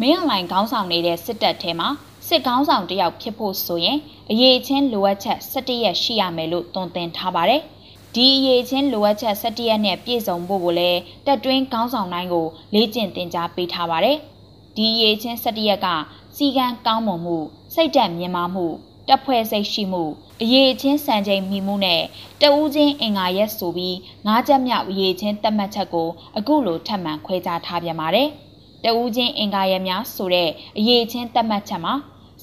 မင်းအောင်လှိုင်ခေါင်းဆောင်နေတဲ့စစ်တပ်ထဲမှာစစ်ကောင်းဆောင်တယောက်ဖြစ်ဖို့ဆိုရင်အရေးချင်းလိုအပ်ချက်17ရက်ရှိရမယ်လို့သွန်သင်ထားပါတယ်။ဒီအရေးချင်းလိုအပ်ချက်17ရက်နဲ့ပြည့်စုံဖို့ကိုလည်းတက်တွင်းကောင်းဆောင်တိုင်းကိုလေ့ကျင့်သင်ကြားပေးထားပါတယ်။ဒီအရေးချင်း17ရက်ကစီကံကောင်းမွန်မှုစိတ်ဓာတ်မြင့်မားမှုတပ်ဖွဲ့စိတ်ရှိမှုအရေးချင်းစံချိန်မိမှုနဲ့တဦးချင်းအင်္ဂါရက်ဆိုပြီးငါးချက်မြောက်အရေးချင်းသတ်မှတ်ချက်ကိုအခုလိုထပ်မံခွဲခြားထားပြန်ပါတယ်။ တဦးချင်းအင်္ဂါရက်များဆိုတဲ့အရေးချင်းသတ်မှတ်ချက်မှာ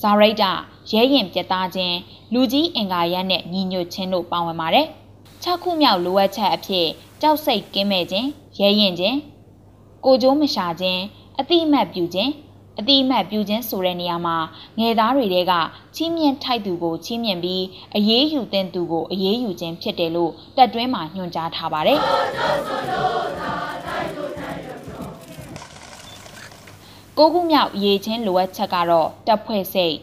ဇာရိတ်တာရဲရင်ပြတ်သားခြင်းလူကြီးအင်္ဂါရက်နဲ့ညီညွတ်ခြင်းတို့ပါဝင်ပါတယ်။၆ခုမြောက်လိုအပ်ချက်အဖြစ်ကြောက်စိတ်ကင်းမဲ့ခြင်းရဲရင်ခြင်းကိုကြိုးမရှာခြင်းအတိအမှတ်ပြုခြင်းအတိအမှတ်ပြုခြင်းဆိုတဲ့နေရာမှာငယ်သားတွေတဲကချီးမြှင့်ထိုက်သူကိုချီးမြှင့်ပြီးအရေးယူတဲ့သူကိုအရေးယူခြင်းဖြစ်တယ်လို့တက်တွင်းမှာညွှန်ကြားထားပါတယ်။ ကိုခုမြောက်ရေချင်းလိုအပ်ချက်ကတော့တပ်ဖွဲ့စိတ်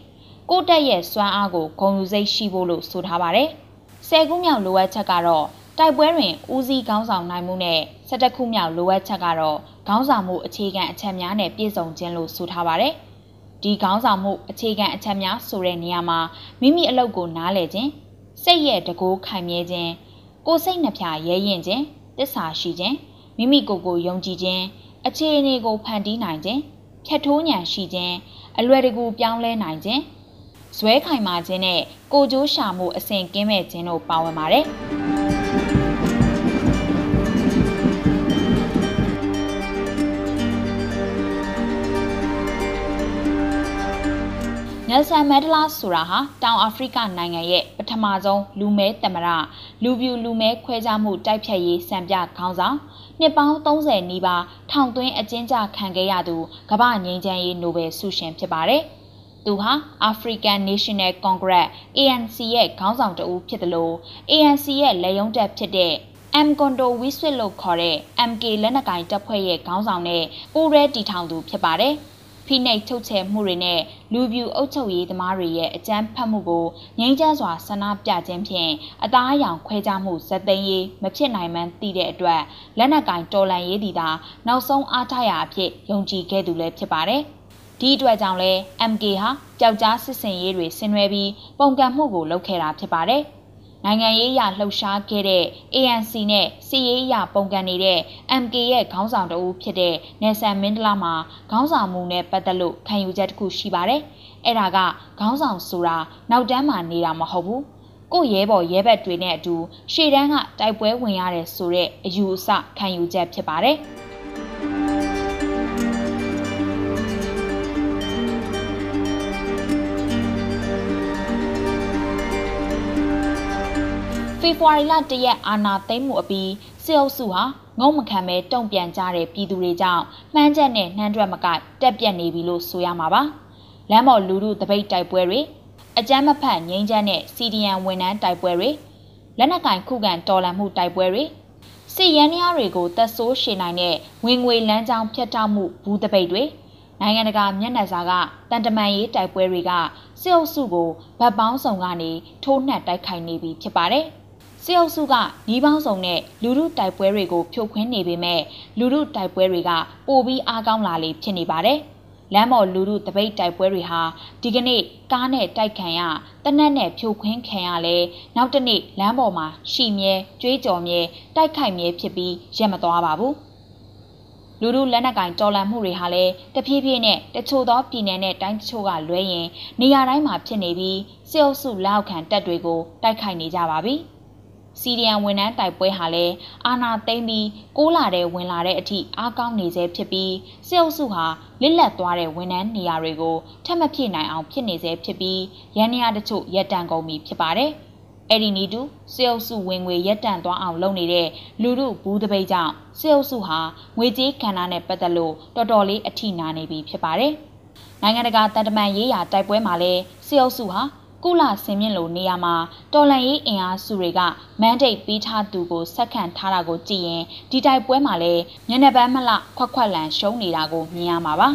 ကိုတက်ရဲ့စွမ်းအားကိုဂုဏ်ယူစိတ်ရှိဖို့လို့ဆိုထားပါတယ်။ဆယ်ခုမြောက်လိုအပ်ချက်ကတော့တိုက်ပွဲတွင်ဦးစီးခေါင်းဆောင်နိုင်မှုနဲ့၁၁ခုမြောက်လိုအပ်ချက်ကတော့ခေါင်းဆောင်မှုအခြေခံအချက်များနဲ့ပြည့်စုံခြင်းလို့ဆိုထားပါတယ်။ဒီခေါင်းဆောင်မှုအခြေခံအချက်များဆိုတဲ့နေရာမှာမိမိအလုပ်ကိုနားလည်ခြင်းစိတ်ရဲ့တကိုးခိုင်မြဲခြင်းကိုယ်စိတ်နှပြရဲရင်ခြင်းတစ္ဆာရှိခြင်းမိမိကိုယ်ကိုယုံကြည်ခြင်းအခြေအနေကိုဖန်တီးနိုင်ခြင်း ဖြတ်ထိုးဉဏ်ရှိခြင်းအလွယ်တကူပြောင်းလဲနိုင်ခြင်းဇွဲခိုင်မာခြင်းနဲ့ကိုကြိုးရှာမှုအစဉ်ကင်းမဲ့ခြင်းတို့ပါဝင်ပါတယ်။နယ်ဆန်မန်ဒလာဆိုတာဟာတောင်အာဖရိကနိုင်ငံရဲ့ပထမဆုံးလူမဲသမရလူပြူလူမဲခွဲခြားမှုတိုက်ဖြတ်ရေးစံပြခေါင်းဆောင် နှစ်ပေါင်း30နီးပါးထောင်သွင်းအကျဉ်းချခံခဲ့ရသူကမ္ဘာငြိမ်းချမ်းရေးနိုဘယ်ဆုရှင်ဖြစ်ပါတယ်။သူဟာ African National Congress ANC ရဲ့ခေါင်းဆောင်တဦးဖြစ်တယ်လို့ ANC ရဲ့လက်ရုံးတက်ဖြစ်တဲ့ M Kondo Wiswit လို့ခေါ်တဲ့ MK လက်နက်ကင်တပ်ဖွဲ့ရဲ့ခေါင်းဆောင်နဲ့ပူးရဲတီထောင်သူဖြစ်ပါတယ်။ ဖိနှိပ်ထုတ်ချယ်မှုတွေနဲ့လူပြူအုပ်ချုပ်ရေးသမားတွေရဲ့အကြမ်းဖက်မှုကိုငြိမ်းချမ်းစွာဆန္ဒပြခြင်းဖြင့်အသားအယောင်ခွဲခြားမှုဇက်သိမ်းရေးမဖြစ်နိုင်မှန်းသိတဲ့အတွက်လက်နက်ကင်တော်လန်ရေးတီသာနောက်ဆုံးအားထားရာအဖြစ်ယုံကြည်ခဲ့သူလည်းဖြစ်ပါတယ်။ဒီအတွက်ကြောင့်လဲ MK ဟာပျောက်ကြားစစ်စင်ရေးတွေဆင်နွှဲပြီးပုံကံမှုကိုလုပ်ခဲ့တာဖြစ်ပါတယ်။ နိုင်ငံရေးအရလှုပ်ရှားခဲ့တဲ့ ANC နဲ့စီရေးအရပုံကန်နေတဲ့ MK ရဲ့ခေါင်းဆောင်တဦးဖြစ်တဲ့နယ်ဆန်မင်းဒလာမှာခေါင်းဆောင်မှုနဲ့ပတ်သက်လို့ခံယူချက်တစ်ခုရှိပါတယ်။အဲ့ဒါကခေါင်းဆောင်ဆိုတာနောက်တန်းမှာနေတာမဟုတ်ဘူး။ကိုရဲဘော်ရဲဘက်တွေနဲ့အတူရှေ့တန်းကတိုက်ပွဲဝင်ရတယ်ဆိုတဲ့အယူအဆခံယူချက်ဖြစ်ပါတယ်။ ဖေဖော်ဝါရီလ၁ရက်အာဏာသိမ်းမှုအပြီးစစ်အုပ်စုဟာငုံမခံပဲတုံ့ပြန်ကြတဲ့ပြည်သူတွေကြောင့်မှန်းချက်နဲ့နှမ်းတွက်မကတက်ပြက်နေပြီလို့ဆိုရမှာပါ။လမ်းပေါ်လူထုတပိတ်တိုက်ပွဲတွေအကြမ်းမဖက်ငိမ့်ချမ်းတဲ့စီဒီယန်ဝန်ထမ်းတိုက်ပွဲတွေလက်နက်ကင်ခုခံတော်လှန်မှုတိုက်ပွဲတွေစစ်ရန်ရားတွေကိုတက်ဆိုးရှည်နိုင်တဲ့ဝင်ငွေလမ်းကြောင်းဖြတ်တောက်မှုဘူးတပိတ်တွေနိုင်ငံတကာမျက်နှာစာကတန်တမန်ရေးတိုက်ပွဲတွေကစစ်အုပ်စုကိုဗတ်ပေါင်းဆောင်ကနေထိုးနှက်တိုက်ခိုက်နေပြီဖြစ်ပါတယ်။ စစ်အုပ်စုကညီးပေါင်းစုံနဲ့လူမှုတိုက်ပွဲတွေကိုဖြိုခွင်းနေပေမဲ့လူမှုတိုက်ပွဲတွေကပိုပြီးအားကောင်းလာလေဖြစ်နေပါတယ်။လမ်းပေါ်လူမှုတပိတ်တိုက်ပွဲတွေဟာဒီကနေ့ကားနဲ့တိုက်ခံရတနက်နဲ့ဖြိုခွင်းခံရလဲနောက်တနေ့လမ်းပေါ်မှာရှီမြဲကြွေးကြော်မြဲတိုက်ခိုက်မြဲဖြစ်ပြီးရက်မသွားပါဘူး။လူလူလက်နက်ကင်တော်လန်မှုတွေဟာလည်းတဖြည်းဖြည်းနဲ့တချို့သောပြည်နယ်နဲ့တိုင်းတချို့ကလွဲရင်နေရာတိုင်းမှာဖြစ်နေပြီးစစ်အုပ်စုလက်အောက်ခံတပ်တွေကိုတိုက်ခိုက်နေကြပါပြီ။ စီရီယန်ဝန်ထမ်းတိုက်ပွဲဟာလည်းအာဏာသိမ်းပြီးကိုးလာတဲ့ဝင်လာတဲ့အထိအားကောင်းနေစေဖြစ်ပြီးစစ်အုပ်စုဟာလစ်လက်သွားတဲ့ဝန်ထမ်းနေရာတွေကိုထပ်မဖြစ်နိုင်အောင်ဖြစ်နေစေဖြစ်ပြီးရန်နေရတချို့ရပ်တန့်ကုန်ပြီဖြစ်ပါတယ်။အဲ့ဒီနီတူစစ်အုပ်စုဝင်ငွေရပ်တန့်သွားအောင်လုပ်နေတဲ့လူမှုဘူးတပိတ်ကြောင့်စစ်အုပ်စုဟာငွေကြေးကဏ္ဍနဲ့ပတ်သက်လို့တော်တော်လေးအထိနာနေပြီဖြစ်ပါတယ်။နိုင်ငံတကာတန်တမန်ရေးရာတိုက်ပွဲမှာလည်းစစ်အုပ်စုဟာ ကုလဆင်မြင့်လိုနေရာမှာတော်လန်ရေးအင်အားစုတွေကမန်ဒိတ်ပေးထားသူကိုဆက်ခံထားတာကိုကြည့်ရင်ဒီတိုက်ပွဲမှာလည်းညနေပန်းမလခွက်ခွက်လန်ရှုံးနေတာကိုမြင်ရမှာပါဖ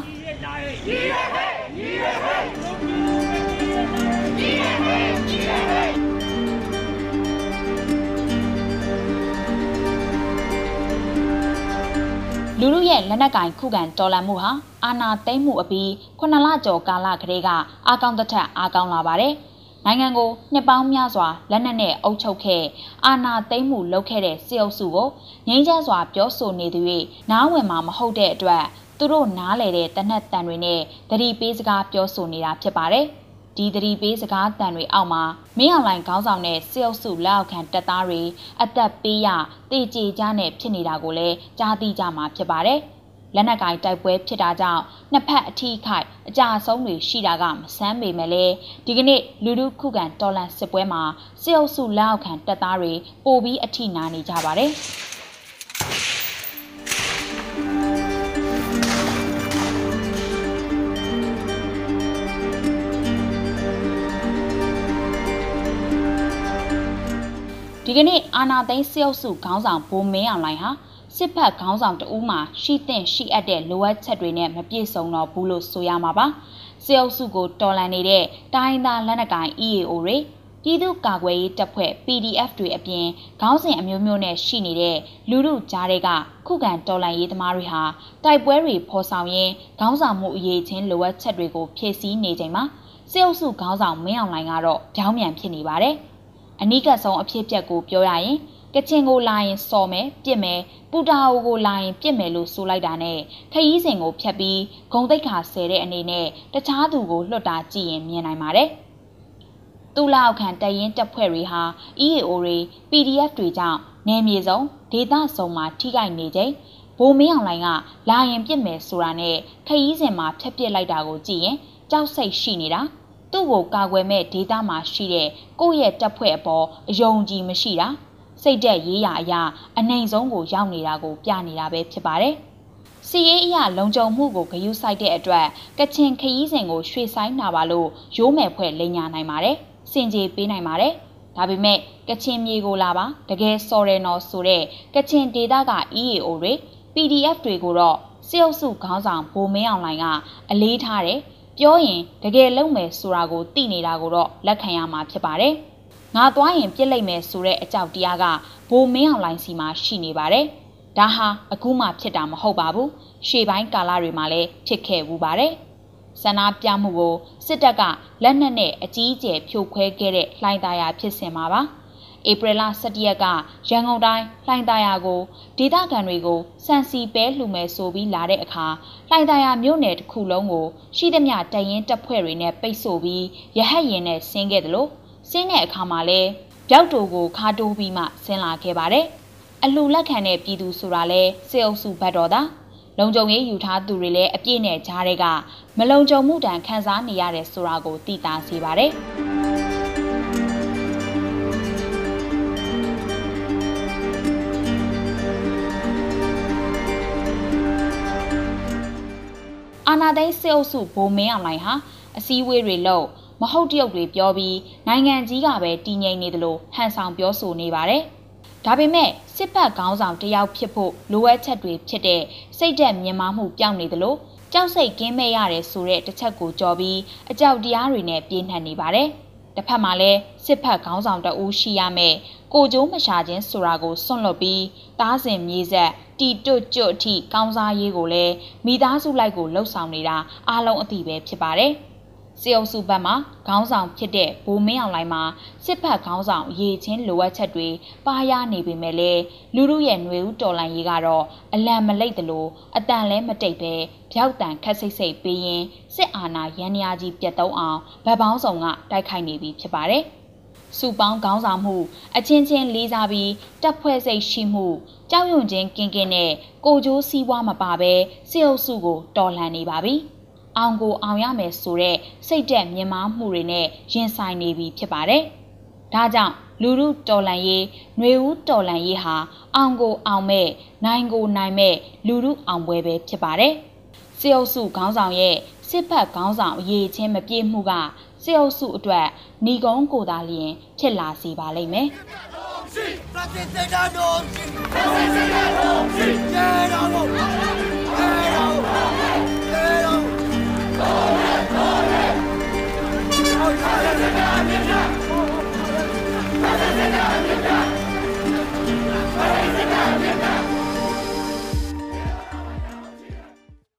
လူလူရဲ့လက်နက်ကင်ခုခံတော်လှန်မှုဟာအာဏာသိမ်းမှုအပြီး9လကျော်ကာလကတည်းကအာကောင်းတစ်ထက်အာကောင်းလာပါတယ်။ နိုင်ငံကိုနှစ်ပေါင်းများစွာလက်နက်နဲ့အုပ်ချုပ်ခဲ့အာဏာသိမ်းမှုလုပ်ခဲ့တဲ့စစ်အုပ်စုကိုငြိမ်းချမ်းစွာပြောဆိုနေသူ၍နားဝင်မှာမဟုတ်တဲ့အတွက်သူတို့နားလေတဲ့တနက်တန်တွေနဲ့တတိပေးစကားပြောဆိုနေတာဖြစ်ပါတယ်။ဒီတတိပေးစကားတန်တွေအောက်မှာမင်းအောင်လိုင်ခေါင်းဆောင်တဲ့စစ်အုပ်စုလက်အောက်ခံတပ်သားတွေအသက်ပေးရတေကြေကြနဲ့ဖြစ်နေတာကိုလည်းကြားသိကြမှာဖြစ်ပါတယ်။ လက်နက်ကင်တိုက်ပွဲဖြစ်တာကြောင့်နှစ်ဖက်အထိခိုက်အကြအဆုံးတွေရှိတာကမဆန်းပေမဲ့လည်းဒီကနေ့လူလူခုခံတော်လန်စစ်ပွဲမှာစစ်အုပ်စုလက်အောက်ခံတပ်သားတွေပိုပြီးအထိနာနေကြပါတယ်။ဒီကနေ့အာနာသိန်းစစ်အုပ်စုခေါင်းဆောင်ဘိုးမင်းအောင်လှိုင်ဟာ စစ်ဖက်ခေါင်းဆောင်တဦးမှရှိသင့်ရှိအပ်တဲ့လိုအပ်ချက်တွေနဲ့မပြည့်စုံတော့ဘူးလို့ဆိုရမှာပါစစ်အုပ်စုကိုတော်လှန်နေတဲ့တိုင်းသားလက်နက်ကိုင် EAO တွေပြည်သူ့ကာကွယ်ရေးတပ်ဖွဲ့ PDF တွေအပြင်ခေါင်းစဉ်အမျိုးမျိုးနဲ့ရှိနေတဲ့လူလူကြားတွေကခုခံတော်လှန်ရေးသမားတွေဟာတိုက်ပွဲတွေဖော်ဆောင်ရင်းခေါင်းဆောင်မှုအရေးချင်းလိုအပ်ချက်တွေကိုဖြည့်ဆည်းနေချိန်မှာစစ်အုပ်စုခေါင်းဆောင်မင်းအောင်လှိုင်ကတော့ပြောင်းပြန်ဖြစ်နေပါတယ်။အနိကဆုံးအဖြစ်အပျက်ကိုပြောရရင် ကချင်ကိုလာရင်စော်မယ်ပြစ်မယ်ပူတာအိုကိုလာရင်ပြစ်မယ်လို့ဆိုလိုက်တာနဲ့ခရီးစဉ်ကိုဖြတ်ပြီးဂုံတိတ်ခါဆယ်တဲ့အနေနဲ့တခြားသူကိုလွတ်တာကြည့်ရင်မြင်နိုင်ပါတယ်။တူလောက်ခံတရင်တပ်ဖွဲ့တွေဟာ EAO တွေ PDF တွေကြောင့်နယ်မြေစုံဒေသစုံမှာထိခိုက်နေချိန်ဘိုးမင်းအောင်လိုင်ကလာရင်ပြစ်မယ်ဆိုတာနဲ့ခရီးစဉ်မှာဖျက်ပစ်လိုက်တာကိုကြည့်ရင်ကြောက်စိတ်ရှိနေတာ။သူ့ကိုကာကွယ်မဲ့ဒေတာမှာရှိတဲ့ကိုယ့်ရဲ့တပ်ဖွဲ့အပေါ်အယုံကြည်မရှိတာ စိတ်သက်ရေးရာအရာအနိုင်ဆုံးကိုရောက်နေတာကိုပြနေတာပဲဖြစ်ပါတယ်။စီရေးအရာလုံခြုံမှုကိုဂရုစိုက်တဲ့အတွက်ကချင်ခရီးစဉ်ကိုရွှေ့ဆိုင်းနာပါလို့ရိုးမယ်ဖွဲ့လိန်ညာနိုင်ပါတယ်။စင်ကြေပေးနိုင်ပါတယ်။ဒါပေမဲ့ကချင်မြေကိုလာပါတကယ်စော်ရနော်ဆိုတဲ့ကချင်ဒေတာက EAO တွေ PDF တွေကိုတော့စစ်အုပ်စုခေါင်းဆောင်ဗိုလ်မင်းအောင်လှိုင်ကအလေးထားတယ်။ပြောရင်တကယ်လုံးမယ်ဆိုတာကိုသိနေတာကိုတော့လက်ခံရမှာဖြစ်ပါတယ်။ ငါသွားရင်ပြစ်လိုက်မယ်ဆိုတဲ့အကြောက်တရားကဘိုးမင်းအောင်လိုင်းစီမှာရှိနေပါတယ်။ဒါဟာအခုမှဖြစ်တာမဟုတ်ပါဘူး။ရှေ့ပိုင်းကာလတွေမှာလည်းဖြစ်ခဲ့ဘူးပါတယ်။ဆန္ဒပြမှုကိုစစ်တပ်ကလက်နက်နဲ့အကြီးအကျယ်ဖြိုခွဲခဲ့တဲ့လှိုင်းသားရဖြစ်စင်မှာပါ။ဧပြီလ17ရက်ကရန်ကုန်တိုင်းလှိုင်သာယာကိုဒေသခံတွေကိုစံစီပဲလှူမယ်ဆိုပြီးလာတဲ့အခါလှိုင်သာယာမြို့နယ်တစ်ခုလုံးကိုရှိသမျှတရင်တပ်ဖွဲ့တွေနဲ့ပိတ်ဆို့ပြီးရဟတ်ရင်နဲ့ဆင်းခဲ့တယ်လို့ ဆင်းတဲ့အခါမှာလဲပြောက်တူကိုခါတိုးပြီးမှဆင်းလာခဲ့ပါတယ်။အလှလက်ခံတဲ့ပြည်သူဆိုတာလဲစေအုပ်စုဘတ်တော်သားလုံခြုံရေးယူထားသူတွေလည်းအပြည့်နဲ့ကြားတဲ့ကမလုံခြုံမှုတန်ခံစားနေရတယ်ဆိုတာကိုသိတာစေပါတယ်။အာနာသိန်းစစ်အုပ်စုဘိုးမင်းအောင်လှိုင်ဟာအစည်းအဝေးတွေလုပ် မဟုတ်တရုတ်တွေပြောပြီးနိုင်ငံကြီးကပဲတည်ငြိမ်နေတယ်လို့ဟန်ဆောင်ပြောဆိုနေပါတယ်။ဒါပေမဲ့စစ်ဘက်ခေါင်းဆောင်တယောက်ဖြစ်ဖို့လိုအပ်ချက်တွေဖြစ်တဲ့စိတ်သက်မြင်မာမှုပြောင်းနေတယ်လို့ကြောက်စိတ်ကင်းမဲ့ရတယ်ဆိုတဲ့တစ်ချက်ကိုကြော်ပြီးအကြောက်တရားတွေနဲ့ပြင်းထန်နေပါတယ်။တစ်ဖက်မှာလည်းစစ်ဖက်ခေါင်းဆောင်တအူးရှိရမယ်ကိုကျိုးမရှာခြင်းဆိုတာကိုစွန့်လွတ်ပြီးတားစင်မြေဆက်တီတွတ်ကျွတ်အထိကောင်းစားရေးကိုလည်းမိသားစုလိုက်ကိုလှုပ်ဆောင်နေတာအားလုံးအသိပဲဖြစ်ပါတယ်။ စေအုပ်စုဘက်မှာခေါင်းဆောင်ဖြစ်တဲ့ဘိုးမင်းအောင်လိုင်းမှာစစ်ဖက်ခေါင်းဆောင်ရေချင်းလိုအပ်ချက်တွေပါရနေပေမဲ့လည်းလူလူရဲ့ຫນွေဦးတော်လန်ရေးကတော့အလံမလိတ်တလို့အတန်လဲမတိတ်ပဲဖြောက်တန်ခက်စိတ်စိတ်ပေးရင်စစ်အာဏာရန်ရာကြီးပြတ်သုံးအောင်ဗတ်ပေါင်းဆောင်ကတိုက်ခိုက်နေပြီဖြစ်ပါတယ်။စုပေါင်းခေါင်းဆောင်မှုအချင်းချင်းလေးစားပြီးတပ်ဖွဲ့စိတ်ရှိမှုကြောက်ရွံ့ခြင်းကင်းကင်းနဲ့ကိုကြိုးစည်းဝါးမပါဘဲစစ်အုပ်စုကိုတော်လှန်နေပါပြီ။ အောင်ကိုအောင်ရမယ်ဆိုတဲ့စိတ်တက်မြင်မာမှုတွေနဲ့ရင်ဆိုင်နေပြီဖြစ်ပါတယ်။ဒါကြောင့်လူလူတော်လန်ရေးຫນွေဦးတော်လန်ရေးဟာအောင်ကိုအောင်မဲ့နိုင်ကိုနိုင်မဲ့လူလူအောင်ပွဲပဲဖြစ်ပါတယ်။စစ်အုပ်စုခေါင်းဆောင်ရဲ့စစ်ဖက်ခေါင်းဆောင်အရေးချင်းမပြေမှုကစစ်အုပ်စုအတွက်ဏီကုန်းကိုသာလျင်ဖြစ်လာစေပါလိမ့်မယ်။